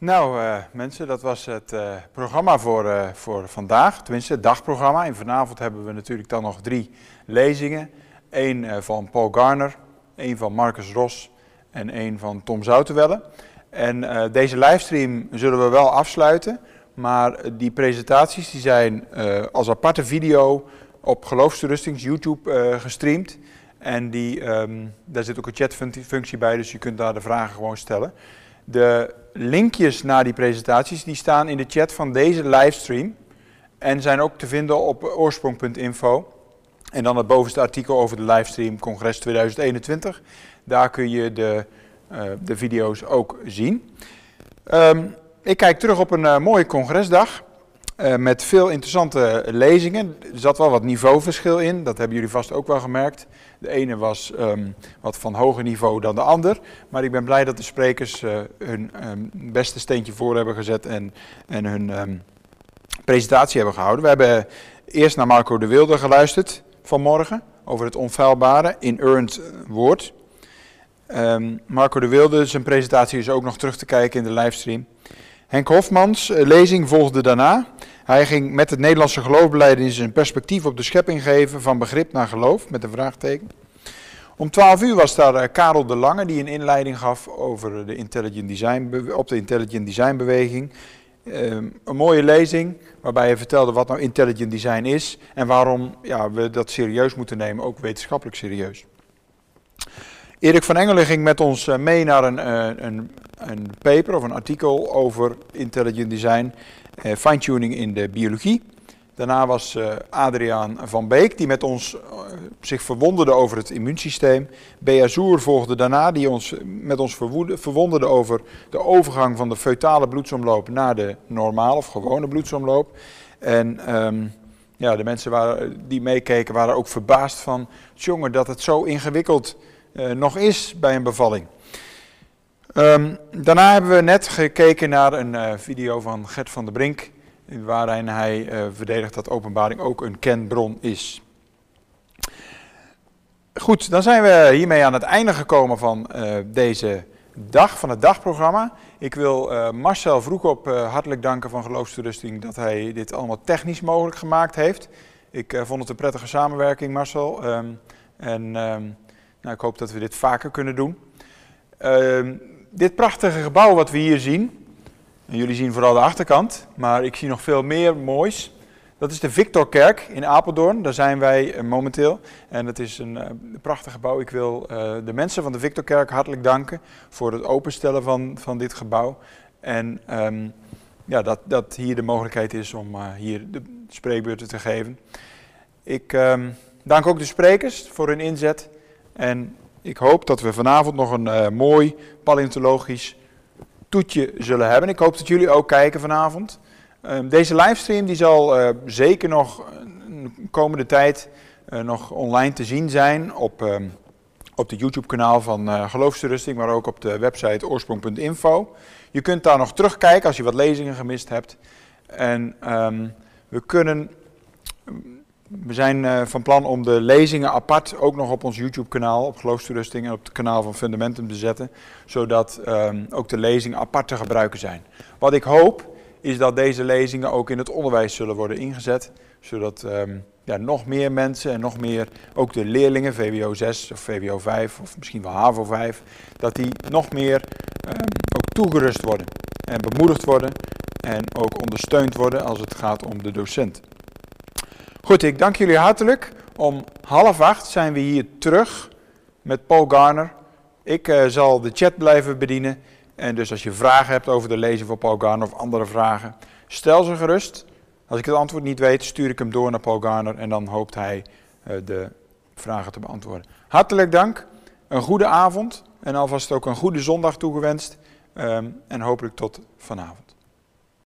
Nou uh, mensen, dat was het uh, programma voor, uh, voor vandaag, tenminste het dagprogramma. En vanavond hebben we natuurlijk dan nog drie lezingen. Eén van Paul Garner, één van Marcus Ros en één van Tom Zoutenwelle. En deze livestream zullen we wel afsluiten, maar die presentaties die zijn als aparte video op Geloofsterustings YouTube gestreamd. En die, um, daar zit ook een chatfunctie bij, dus je kunt daar de vragen gewoon stellen. De linkjes naar die presentaties die staan in de chat van deze livestream en zijn ook te vinden op oorsprong.info. En dan het bovenste artikel over de livestream Congres 2021. Daar kun je de, uh, de video's ook zien. Um, ik kijk terug op een uh, mooie congresdag. Uh, met veel interessante lezingen. Er zat wel wat niveauverschil in, dat hebben jullie vast ook wel gemerkt. De ene was um, wat van hoger niveau dan de ander. Maar ik ben blij dat de sprekers uh, hun um, beste steentje voor hebben gezet en, en hun um, presentatie hebben gehouden. We hebben eerst naar Marco de Wilde geluisterd vanmorgen over het onfeilbare, inerrant woord. Marco de Wilde, zijn presentatie is ook nog terug te kijken in de livestream. Henk Hofmans uh, lezing volgde daarna. Hij ging met het Nederlandse geloofbeleid een perspectief op de schepping geven van begrip naar geloof, met een vraagteken. Om 12 uur was daar uh, Karel de Lange die een inleiding gaf over de intelligent design, op de intelligent design beweging. Uh, een mooie lezing waarbij hij vertelde wat nou intelligent design is en waarom ja, we dat serieus moeten nemen, ook wetenschappelijk serieus. Erik van Engelen ging met ons eh, mee naar een, eh, een, een paper of een artikel over intelligent design, eh, fine-tuning in de biologie. Daarna was uh, Adriaan van Beek, die met ons uh, zich verwonderde over het immuunsysteem. Bea Zoer volgde daarna, die ons, met ons verwonderde over de overgang van de feutale bloedsomloop naar de normale of gewone bloedsomloop. En um, ja, de mensen die meekeken waren ook verbaasd van, jongen, dat het zo ingewikkeld nog is bij een bevalling. Um, daarna hebben we net gekeken naar een uh, video van Gert van der Brink, waarin hij uh, verdedigt dat openbaring ook een kenbron is. Goed, dan zijn we hiermee aan het einde gekomen van deze dag, van het dagprogramma. Ik wil Marcel Vroekop hartelijk danken van Geloofsterusting dat hij dit allemaal technisch mogelijk gemaakt heeft. Ik vond het een prettige samenwerking, Marcel. Um, en um, nou, ik hoop dat we dit vaker kunnen doen. Dit prachtige gebouw wat we hier zien, en jullie zien vooral de achterkant, maar ik zie nog veel meer moois. Dat is de Victorkerk in Apeldoorn, daar zijn wij uh, momenteel. En het is een uh, prachtig gebouw. Ik wil uh, de mensen van de Victorkerk hartelijk danken voor het openstellen van, van dit gebouw. En um, ja, dat, dat hier de mogelijkheid is om hier de spreekbeurten te geven. Ik um, dank ook de sprekers voor hun inzet. En ik hoop dat we vanavond nog een uh, mooi paleontologisch toetje zullen hebben. Ik hoop dat jullie ook kijken vanavond. Uh, deze livestream die zal uh, zeker nog de komende tijd nog online te zien zijn op, ehm, op de YouTube kanaal van Geloofsterusting, maar ook op de website oorsprong.info. Je kunt daar nog terugkijken als je wat lezingen gemist hebt. En um, we kunnen we zijn uh, van plan om de lezingen apart ook nog op ons YouTube-kanaal, op Geloofstoerusting en op het kanaal van Fundamentum te zetten, zodat um, ook de lezingen apart te gebruiken zijn. Wat ik hoop is dat deze lezingen ook in het onderwijs zullen worden ingezet, zodat um, ja, nog meer mensen en nog meer, ook de leerlingen, VWO 6 of VWO 5 of misschien wel HAVO 5, dat die nog meer um, ook toegerust worden en bemoedigd worden en ook ondersteund worden als het gaat om de docent. Goed, ik dank jullie hartelijk. Om half acht zijn we hier terug met Paul Garner. Ik uh, zal de chat blijven bedienen. En dus als je vragen hebt over de lezing van Paul Garner of andere vragen, stel ze gerust. Als ik het antwoord niet weet, stuur ik hem door naar Paul Garner en dan hoopt hij uh, de vragen te beantwoorden. Hartelijk dank, een goede avond en alvast ook een goede zondag toegewenst. Um, en hopelijk tot vanavond.